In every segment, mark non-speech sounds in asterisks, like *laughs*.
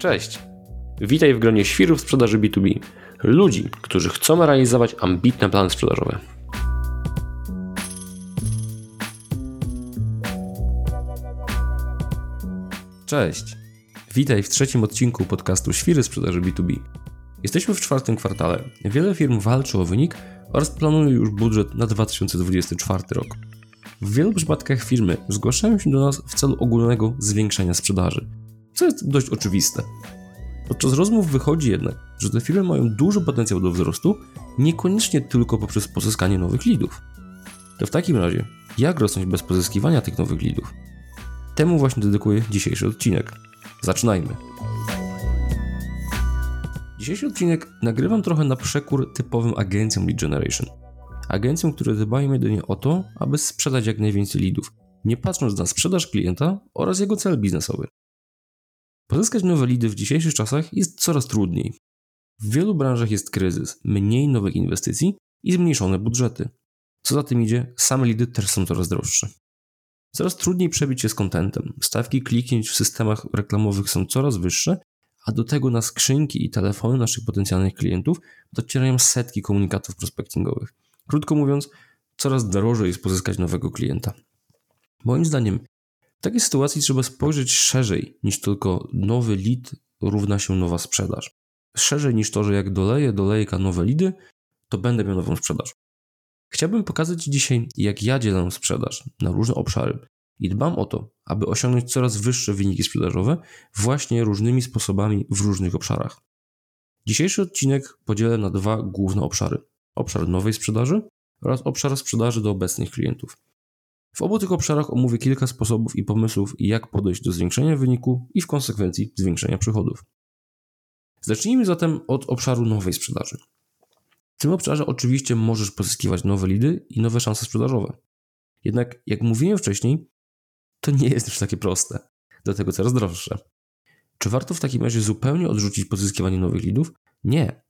Cześć! Witaj w gronie świrów sprzedaży B2B. Ludzi, którzy chcą realizować ambitne plany sprzedażowe. Cześć! Witaj w trzecim odcinku podcastu Świry sprzedaży B2B. Jesteśmy w czwartym kwartale. Wiele firm walczy o wynik oraz planuje już budżet na 2024 rok. W wielu przypadkach firmy zgłaszają się do nas w celu ogólnego zwiększenia sprzedaży, co jest dość oczywiste. Podczas rozmów wychodzi jednak, że te firmy mają duży potencjał do wzrostu, niekoniecznie tylko poprzez pozyskanie nowych lidów. To w takim razie, jak rosnąć bez pozyskiwania tych nowych lidów? Temu właśnie dedykuję dzisiejszy odcinek. Zaczynajmy. Dzisiejszy odcinek nagrywam trochę na przekór typowym agencjom lead generation. Agencjom, które dbają jedynie o to, aby sprzedać jak najwięcej lidów, nie patrząc na sprzedaż klienta oraz jego cel biznesowy. Pozyskać nowe lidy w dzisiejszych czasach jest coraz trudniej. W wielu branżach jest kryzys, mniej nowych inwestycji i zmniejszone budżety. Co za tym idzie, same lidy też są coraz droższe. Coraz trudniej przebić się z kontentem. Stawki kliknięć w systemach reklamowych są coraz wyższe, a do tego na skrzynki i telefony naszych potencjalnych klientów docierają setki komunikatów prospectingowych. Krótko mówiąc, coraz drożej jest pozyskać nowego klienta. Moim zdaniem, w takiej sytuacji trzeba spojrzeć szerzej niż tylko nowy lead równa się nowa sprzedaż. Szerzej niż to, że jak doleję do lejka nowe lidy, to będę miał nową sprzedaż. Chciałbym pokazać dzisiaj, jak ja dzielę sprzedaż na różne obszary i dbam o to, aby osiągnąć coraz wyższe wyniki sprzedażowe właśnie różnymi sposobami w różnych obszarach. Dzisiejszy odcinek podzielę na dwa główne obszary: obszar nowej sprzedaży oraz obszar sprzedaży do obecnych klientów. W obu tych obszarach omówię kilka sposobów i pomysłów, jak podejść do zwiększenia wyniku i w konsekwencji zwiększenia przychodów. Zacznijmy zatem od obszaru nowej sprzedaży. W tym obszarze oczywiście możesz pozyskiwać nowe lidy i nowe szanse sprzedażowe. Jednak, jak mówiłem wcześniej, to nie jest już takie proste, dlatego coraz droższe. Czy warto w takim razie zupełnie odrzucić pozyskiwanie nowych lidów? Nie,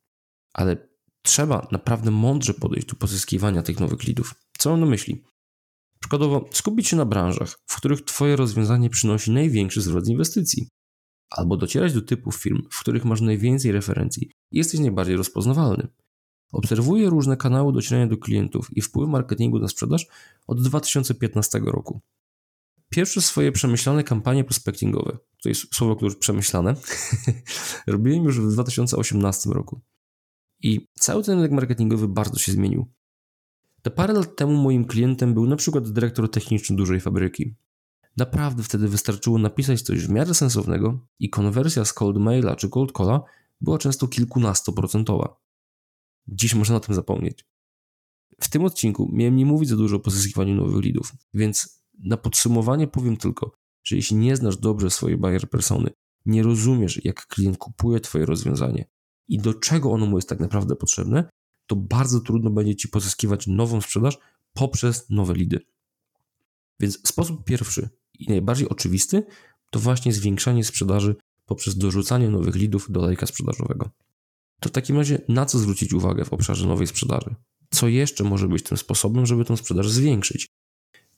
ale trzeba naprawdę mądrze podejść do pozyskiwania tych nowych lidów. Co mam na myśli? Przykładowo, skupić się na branżach, w których Twoje rozwiązanie przynosi największy zwrot z inwestycji. Albo docierać do typów firm, w których masz najwięcej referencji i jesteś najbardziej rozpoznawalny. Obserwuję różne kanały docierania do klientów i wpływ marketingu na sprzedaż od 2015 roku. Pierwsze swoje przemyślane kampanie prospectingowe, to jest słowo, które przemyślane, *laughs* robiłem już w 2018 roku. I cały ten rynek marketingowy bardzo się zmienił. Te parę lat temu moim klientem był na przykład dyrektor techniczny dużej fabryki. Naprawdę wtedy wystarczyło napisać coś w miarę sensownego i konwersja z cold maila czy cold calla była często kilkunastoprocentowa. Dziś można o tym zapomnieć. W tym odcinku miałem nie mówić za dużo o pozyskiwaniu nowych lidów, więc na podsumowanie powiem tylko, że jeśli nie znasz dobrze swojej buyer persony, nie rozumiesz jak klient kupuje twoje rozwiązanie i do czego ono mu jest tak naprawdę potrzebne, to bardzo trudno będzie ci pozyskiwać nową sprzedaż poprzez nowe lidy. Więc sposób pierwszy i najbardziej oczywisty to właśnie zwiększanie sprzedaży poprzez dorzucanie nowych lidów do lejka sprzedażowego. To w takim razie na co zwrócić uwagę w obszarze nowej sprzedaży? Co jeszcze może być tym sposobem, żeby tę sprzedaż zwiększyć?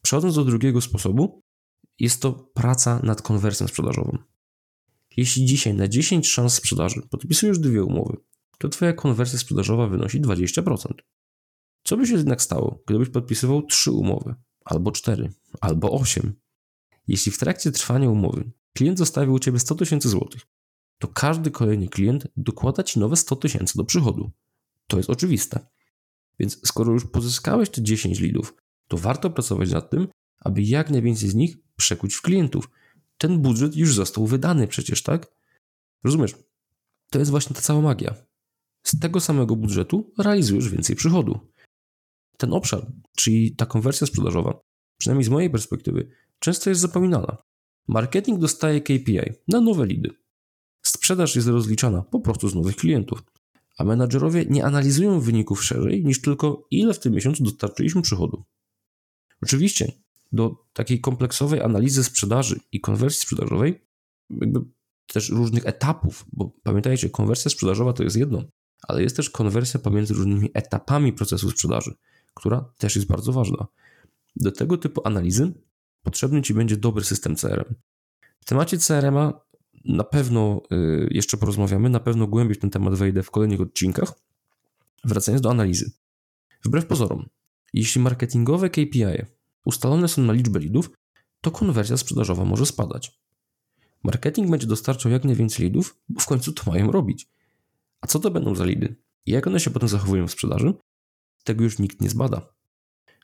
Przechodząc do drugiego sposobu, jest to praca nad konwersją sprzedażową. Jeśli dzisiaj na 10 szans sprzedaży podpisujesz dwie umowy, to Twoja konwersja sprzedażowa wynosi 20%. Co by się jednak stało, gdybyś podpisywał 3 umowy, albo 4, albo 8? Jeśli w trakcie trwania umowy klient zostawił u Ciebie 100 tysięcy złotych, to każdy kolejny klient dokłada Ci nowe 100 tysięcy do przychodu. To jest oczywiste. Więc skoro już pozyskałeś te 10 lidów, to warto pracować nad tym, aby jak najwięcej z nich przekuć w klientów. Ten budżet już został wydany przecież, tak? Rozumiesz? To jest właśnie ta cała magia z tego samego budżetu realizujesz więcej przychodu. Ten obszar, czyli ta konwersja sprzedażowa, przynajmniej z mojej perspektywy, często jest zapominana. Marketing dostaje KPI na nowe lidy. Sprzedaż jest rozliczana po prostu z nowych klientów, a menadżerowie nie analizują wyników szerzej niż tylko ile w tym miesiącu dostarczyliśmy przychodu. Oczywiście do takiej kompleksowej analizy sprzedaży i konwersji sprzedażowej, jakby też różnych etapów, bo pamiętajcie, konwersja sprzedażowa to jest jedno, ale jest też konwersja pomiędzy różnymi etapami procesu sprzedaży, która też jest bardzo ważna. Do tego typu analizy potrzebny Ci będzie dobry system CRM. W temacie CRM na pewno y, jeszcze porozmawiamy, na pewno głębiej w ten temat wejdę w kolejnych odcinkach. Wracając do analizy. Wbrew pozorom, jeśli marketingowe KPI ustalone są na liczbę lidów, to konwersja sprzedażowa może spadać. Marketing będzie dostarczał jak najwięcej lidów, bo w końcu to mają robić. A co to będą za lidy? I jak one się potem zachowują w sprzedaży? Tego już nikt nie zbada.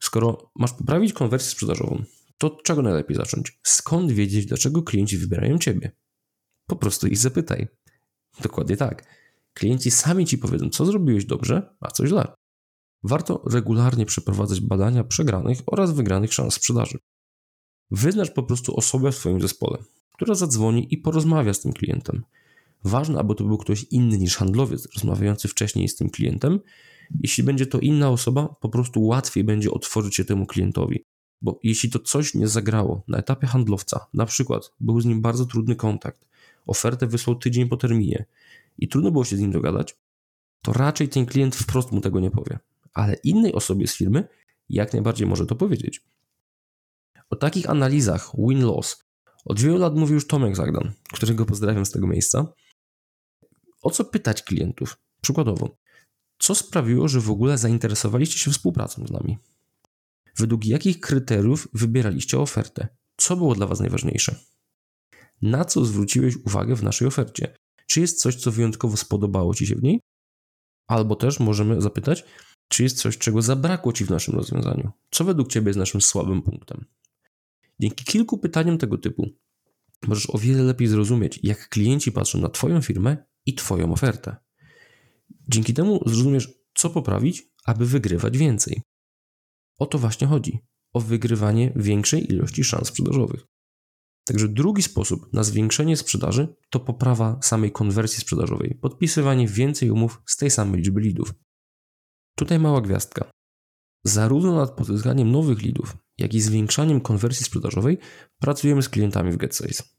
Skoro masz poprawić konwersję sprzedażową, to od czego najlepiej zacząć? Skąd wiedzieć, dlaczego klienci wybierają Ciebie? Po prostu ich zapytaj. Dokładnie tak. Klienci sami Ci powiedzą, co zrobiłeś dobrze, a co źle. Warto regularnie przeprowadzać badania przegranych oraz wygranych szans sprzedaży. Wyznacz po prostu osobę w Twoim zespole, która zadzwoni i porozmawia z tym klientem. Ważne, aby to był ktoś inny niż handlowiec rozmawiający wcześniej z tym klientem. Jeśli będzie to inna osoba, po prostu łatwiej będzie otworzyć się temu klientowi. Bo jeśli to coś nie zagrało na etapie handlowca, na przykład był z nim bardzo trudny kontakt, ofertę wysłał tydzień po terminie i trudno było się z nim dogadać, to raczej ten klient wprost mu tego nie powie. Ale innej osobie z firmy jak najbardziej może to powiedzieć. O takich analizach win-loss od wielu lat mówi już Tomek Zagdan, którego pozdrawiam z tego miejsca. O co pytać klientów? Przykładowo, co sprawiło, że w ogóle zainteresowaliście się współpracą z nami? Według jakich kryteriów wybieraliście ofertę? Co było dla Was najważniejsze? Na co zwróciłeś uwagę w naszej ofercie? Czy jest coś, co wyjątkowo spodobało Ci się w niej? Albo też możemy zapytać, czy jest coś, czego zabrakło Ci w naszym rozwiązaniu? Co według Ciebie jest naszym słabym punktem? Dzięki kilku pytaniom tego typu możesz o wiele lepiej zrozumieć, jak klienci patrzą na Twoją firmę i Twoją ofertę. Dzięki temu zrozumiesz, co poprawić, aby wygrywać więcej. O to właśnie chodzi o wygrywanie większej ilości szans sprzedażowych. Także drugi sposób na zwiększenie sprzedaży to poprawa samej konwersji sprzedażowej, podpisywanie więcej umów z tej samej liczby lidów. Tutaj mała gwiazdka. Zarówno nad pozyskaniem nowych lidów, jak i zwiększaniem konwersji sprzedażowej pracujemy z klientami w GetSales.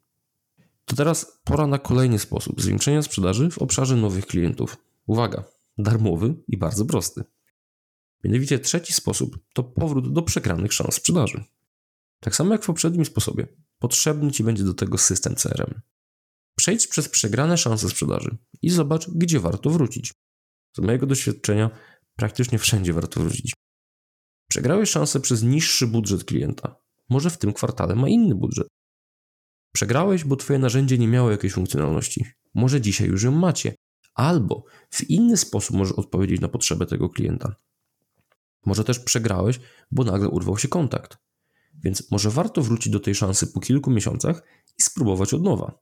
To teraz pora na kolejny sposób zwiększenia sprzedaży w obszarze nowych klientów. Uwaga, darmowy i bardzo prosty. Mianowicie trzeci sposób to powrót do przegranych szans sprzedaży. Tak samo jak w poprzednim sposobie, potrzebny Ci będzie do tego system CRM. Przejdź przez przegrane szanse sprzedaży i zobacz, gdzie warto wrócić. Z mojego doświadczenia praktycznie wszędzie warto wrócić. Przegrałeś szansę przez niższy budżet klienta. Może w tym kwartale ma inny budżet. Przegrałeś, bo Twoje narzędzie nie miało jakiejś funkcjonalności. Może dzisiaj już ją macie. Albo w inny sposób możesz odpowiedzieć na potrzebę tego klienta. Może też przegrałeś, bo nagle urwał się kontakt. Więc może warto wrócić do tej szansy po kilku miesiącach i spróbować od nowa.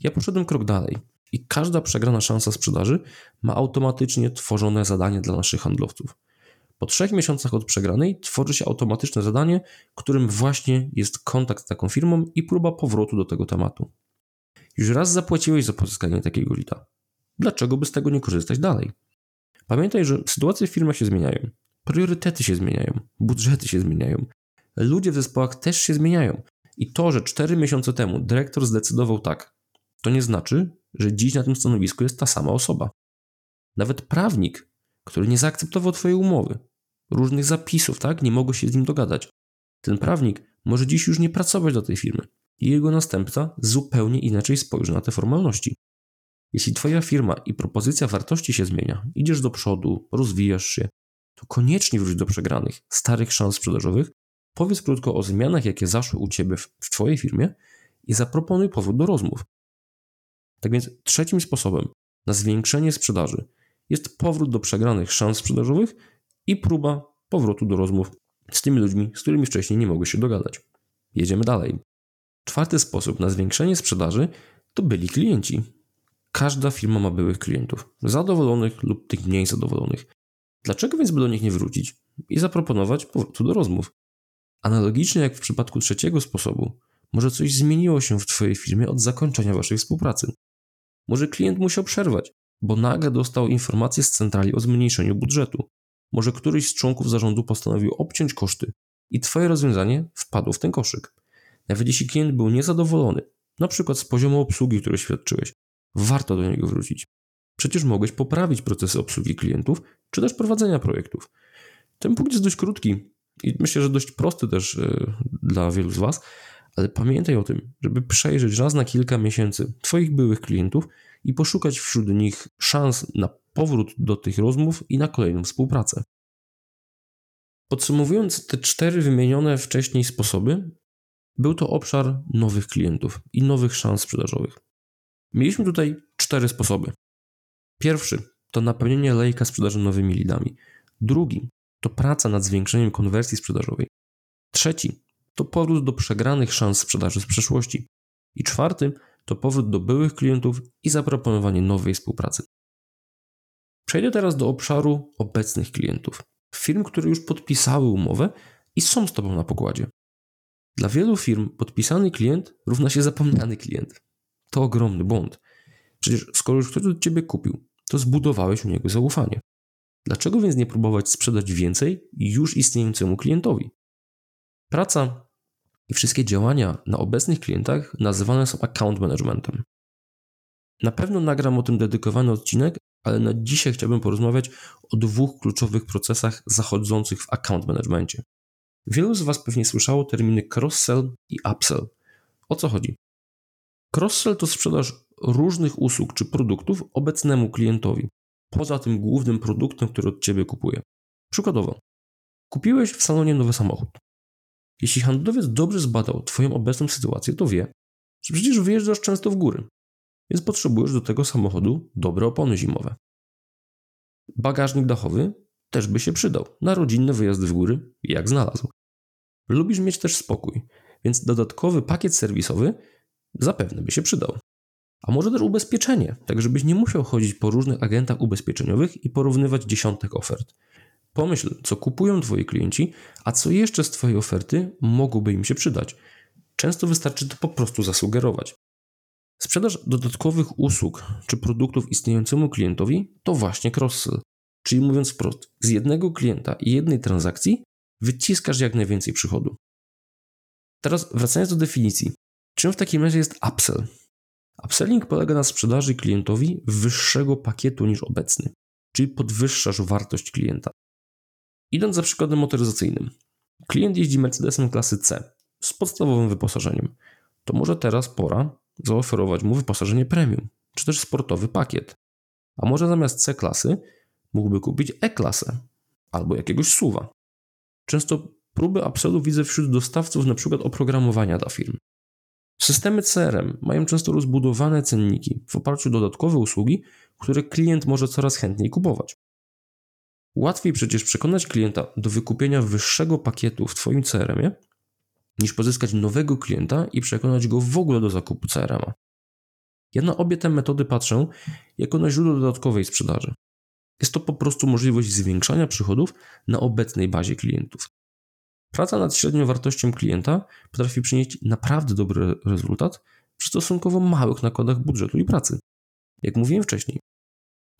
Ja poszedłem krok dalej i każda przegrana szansa sprzedaży ma automatycznie tworzone zadanie dla naszych handlowców. Po trzech miesiącach od przegranej tworzy się automatyczne zadanie, którym właśnie jest kontakt z taką firmą i próba powrotu do tego tematu. Już raz zapłaciłeś za pozyskanie takiego lita. Dlaczego by z tego nie korzystać dalej? Pamiętaj, że sytuacje w firmach się zmieniają. Priorytety się zmieniają, budżety się zmieniają, ludzie w zespołach też się zmieniają. I to, że 4 miesiące temu dyrektor zdecydował tak, to nie znaczy, że dziś na tym stanowisku jest ta sama osoba. Nawet prawnik, który nie zaakceptował Twojej umowy, różnych zapisów, tak, nie mogło się z nim dogadać. Ten prawnik może dziś już nie pracować dla tej firmy i jego następca zupełnie inaczej spojrzy na te formalności. Jeśli Twoja firma i propozycja wartości się zmienia, idziesz do przodu, rozwijasz się, to koniecznie wróć do przegranych, starych szans sprzedażowych, powiedz krótko o zmianach, jakie zaszły u Ciebie w, w Twojej firmie i zaproponuj powrót do rozmów. Tak więc trzecim sposobem na zwiększenie sprzedaży jest powrót do przegranych szans sprzedażowych i próba powrotu do rozmów z tymi ludźmi, z którymi wcześniej nie mogły się dogadać. Jedziemy dalej. Czwarty sposób na zwiększenie sprzedaży to byli klienci. Każda firma ma byłych klientów, zadowolonych lub tych mniej zadowolonych. Dlaczego więc by do nich nie wrócić i zaproponować powrotu do rozmów? Analogicznie jak w przypadku trzeciego sposobu, może coś zmieniło się w Twojej firmie od zakończenia Waszej współpracy. Może klient musiał przerwać, bo nagle dostał informację z centrali o zmniejszeniu budżetu. Może któryś z członków zarządu postanowił obciąć koszty i Twoje rozwiązanie wpadło w ten koszyk. Nawet jeśli klient był niezadowolony, na przykład z poziomu obsługi, który świadczyłeś, warto do niego wrócić. Przecież mogłeś poprawić procesy obsługi klientów, czy też prowadzenia projektów. Ten punkt jest dość krótki i myślę, że dość prosty też e, dla wielu z Was, ale pamiętaj o tym, żeby przejrzeć raz na kilka miesięcy Twoich byłych klientów i poszukać wśród nich szans na powrót do tych rozmów i na kolejną współpracę. Podsumowując te cztery wymienione wcześniej sposoby, był to obszar nowych klientów i nowych szans sprzedażowych. Mieliśmy tutaj cztery sposoby. Pierwszy to napełnienie lejka sprzedaży nowymi lidami. Drugi to praca nad zwiększeniem konwersji sprzedażowej. Trzeci to powrót do przegranych szans sprzedaży z przeszłości. I czwarty to powrót do byłych klientów i zaproponowanie nowej współpracy. Przejdę teraz do obszaru obecnych klientów. Firm, które już podpisały umowę i są z Tobą na pokładzie. Dla wielu firm podpisany klient równa się zapomniany klient. To ogromny błąd. Przecież skoro już ktoś od Ciebie kupił, to zbudowałeś u niego zaufanie. Dlaczego więc nie próbować sprzedać więcej już istniejącemu klientowi? Praca wszystkie działania na obecnych klientach nazywane są account managementem. Na pewno nagram o tym dedykowany odcinek, ale na dzisiaj chciałbym porozmawiać o dwóch kluczowych procesach zachodzących w account managementie. Wielu z Was pewnie słyszało terminy cross-sell i upsell. O co chodzi? Cross-sell to sprzedaż różnych usług czy produktów obecnemu klientowi, poza tym głównym produktem, który od Ciebie kupuje. Przykładowo, kupiłeś w salonie nowy samochód. Jeśli handlowiec dobrze zbadał Twoją obecną sytuację, to wie, że przecież wyjeżdżasz często w góry, więc potrzebujesz do tego samochodu dobre opony zimowe. Bagażnik dachowy też by się przydał na rodzinne wyjazdy w góry, jak znalazł. Lubisz mieć też spokój, więc dodatkowy pakiet serwisowy zapewne by się przydał. A może też ubezpieczenie, tak żebyś nie musiał chodzić po różnych agentach ubezpieczeniowych i porównywać dziesiątek ofert. Pomyśl, co kupują Twoi klienci, a co jeszcze z Twojej oferty mogłoby im się przydać. Często wystarczy to po prostu zasugerować. Sprzedaż dodatkowych usług czy produktów istniejącemu klientowi to właśnie cross-sell. Czyli mówiąc wprost, z jednego klienta i jednej transakcji wyciskasz jak najwięcej przychodu. Teraz wracając do definicji. Czym w takim razie jest upsell? Upselling polega na sprzedaży klientowi wyższego pakietu niż obecny, czyli podwyższasz wartość klienta. Idąc za przykładem motoryzacyjnym. Klient jeździ Mercedesem klasy C z podstawowym wyposażeniem. To może teraz pora zaoferować mu wyposażenie premium, czy też sportowy pakiet. A może zamiast C klasy mógłby kupić E-klasę albo jakiegoś suwa. Często próby upsellu widzę wśród dostawców np. oprogramowania dla firm. Systemy CRM mają często rozbudowane cenniki w oparciu o dodatkowe usługi, które klient może coraz chętniej kupować. Łatwiej przecież przekonać klienta do wykupienia wyższego pakietu w Twoim CRM-ie, niż pozyskać nowego klienta i przekonać go w ogóle do zakupu CRM-a. Ja na obie te metody patrzę jako na źródło dodatkowej sprzedaży. Jest to po prostu możliwość zwiększania przychodów na obecnej bazie klientów. Praca nad średnią wartością klienta potrafi przynieść naprawdę dobry rezultat przy stosunkowo małych nakładach budżetu i pracy. Jak mówiłem wcześniej,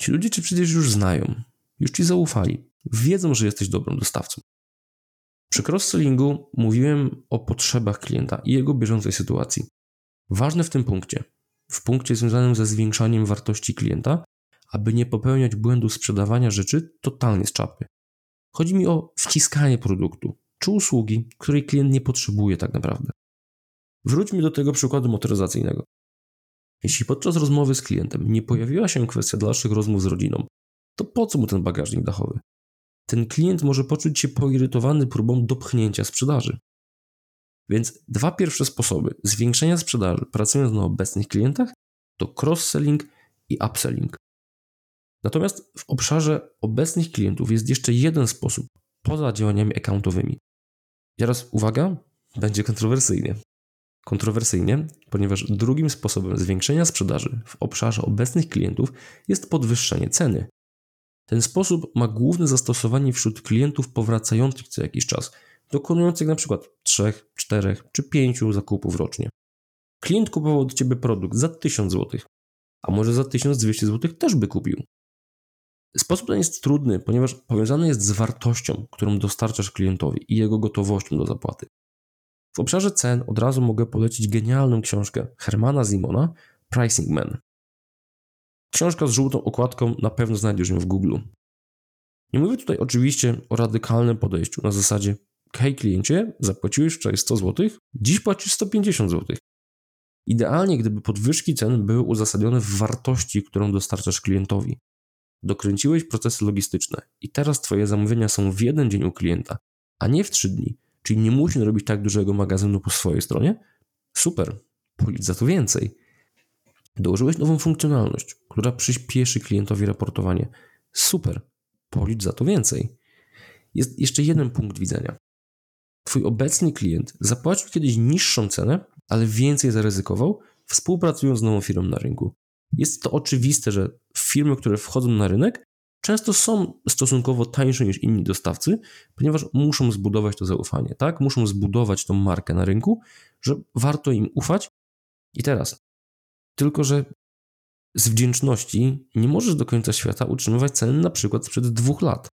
ci ludzie cię przecież już znają, już ci zaufali, wiedzą, że jesteś dobrym dostawcą. Przy cross-sellingu mówiłem o potrzebach klienta i jego bieżącej sytuacji. Ważne w tym punkcie, w punkcie związanym ze zwiększaniem wartości klienta, aby nie popełniać błędu sprzedawania rzeczy totalnie z czapy. Chodzi mi o wciskanie produktu czy usługi, której klient nie potrzebuje tak naprawdę. Wróćmy do tego przykładu motoryzacyjnego. Jeśli podczas rozmowy z klientem nie pojawiła się kwestia dalszych rozmów z rodziną, to po co mu ten bagażnik dachowy? Ten klient może poczuć się poirytowany próbą dopchnięcia sprzedaży. Więc dwa pierwsze sposoby zwiększenia sprzedaży pracując na obecnych klientach to cross-selling i upselling. Natomiast w obszarze obecnych klientów jest jeszcze jeden sposób poza działaniami accountowymi. Teraz uwaga, będzie kontrowersyjnie. Kontrowersyjnie, ponieważ drugim sposobem zwiększenia sprzedaży w obszarze obecnych klientów jest podwyższenie ceny. Ten sposób ma główne zastosowanie wśród klientów powracających co jakiś czas, dokonujących np. 3, 4 czy 5 zakupów rocznie. Klient kupował od Ciebie produkt za 1000 zł, a może za 1200 zł też by kupił. Sposób ten jest trudny, ponieważ powiązany jest z wartością, którą dostarczasz klientowi i jego gotowością do zapłaty. W obszarze cen od razu mogę polecić genialną książkę Hermana Zimona Pricing Man. Książka z żółtą okładką na pewno znajdziesz ją w Google. Nie mówię tutaj oczywiście o radykalnym podejściu na zasadzie hej kliencie, zapłaciłeś wczoraj 100 zł, dziś płacisz 150 zł. Idealnie, gdyby podwyżki cen były uzasadnione w wartości, którą dostarczasz klientowi. Dokręciłeś procesy logistyczne i teraz Twoje zamówienia są w jeden dzień u klienta, a nie w trzy dni, czyli nie musi robić tak dużego magazynu po swojej stronie. Super, policz za to więcej. Dołożyłeś nową funkcjonalność, która przyspieszy klientowi raportowanie. Super, policz za to więcej. Jest jeszcze jeden punkt widzenia. Twój obecny klient zapłacił kiedyś niższą cenę, ale więcej zaryzykował, współpracując z nową firmą na rynku. Jest to oczywiste, że firmy, które wchodzą na rynek, często są stosunkowo tańsze niż inni dostawcy, ponieważ muszą zbudować to zaufanie, tak? Muszą zbudować tą markę na rynku, że warto im ufać. I teraz, tylko że z wdzięczności nie możesz do końca świata utrzymywać ceny na przykład sprzed dwóch lat.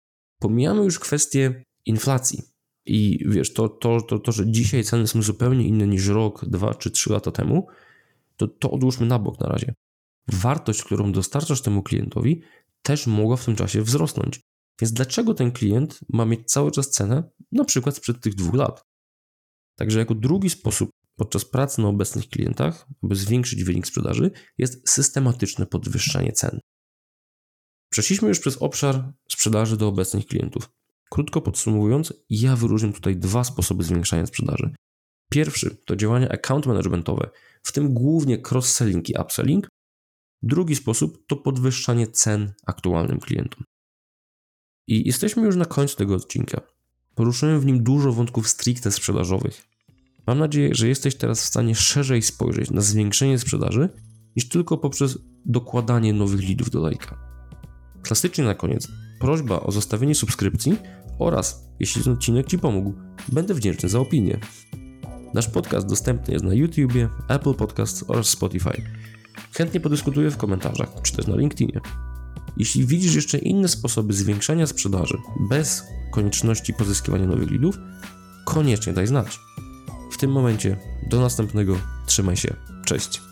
Pomijamy już kwestię inflacji. I wiesz, to, to, to, to, że dzisiaj ceny są zupełnie inne niż rok, dwa czy trzy lata temu, to, to odłóżmy na bok na razie. Wartość, którą dostarczasz temu klientowi, też mogła w tym czasie wzrosnąć. Więc dlaczego ten klient ma mieć cały czas cenę, na przykład sprzed tych dwóch lat? Także jako drugi sposób podczas pracy na obecnych klientach, aby zwiększyć wynik sprzedaży, jest systematyczne podwyższanie cen. Przeszliśmy już przez obszar sprzedaży do obecnych klientów. Krótko podsumowując, ja wyróżniam tutaj dwa sposoby zwiększania sprzedaży. Pierwszy to działania account managementowe, w tym głównie cross-selling i upselling. Drugi sposób to podwyższanie cen aktualnym klientom. I jesteśmy już na końcu tego odcinka. Poruszyłem w nim dużo wątków stricte sprzedażowych. Mam nadzieję, że jesteś teraz w stanie szerzej spojrzeć na zwiększenie sprzedaży niż tylko poprzez dokładanie nowych lidów do lejka. Klasycznie na koniec prośba o zostawienie subskrypcji oraz, jeśli ten odcinek Ci pomógł, będę wdzięczny za opinię. Nasz podcast dostępny jest na YouTubie, Apple Podcasts oraz Spotify. Chętnie podyskutuję w komentarzach czy też na LinkedInie. Jeśli widzisz jeszcze inne sposoby zwiększania sprzedaży bez konieczności pozyskiwania nowych lidów, koniecznie daj znać. W tym momencie do następnego. Trzymaj się. Cześć.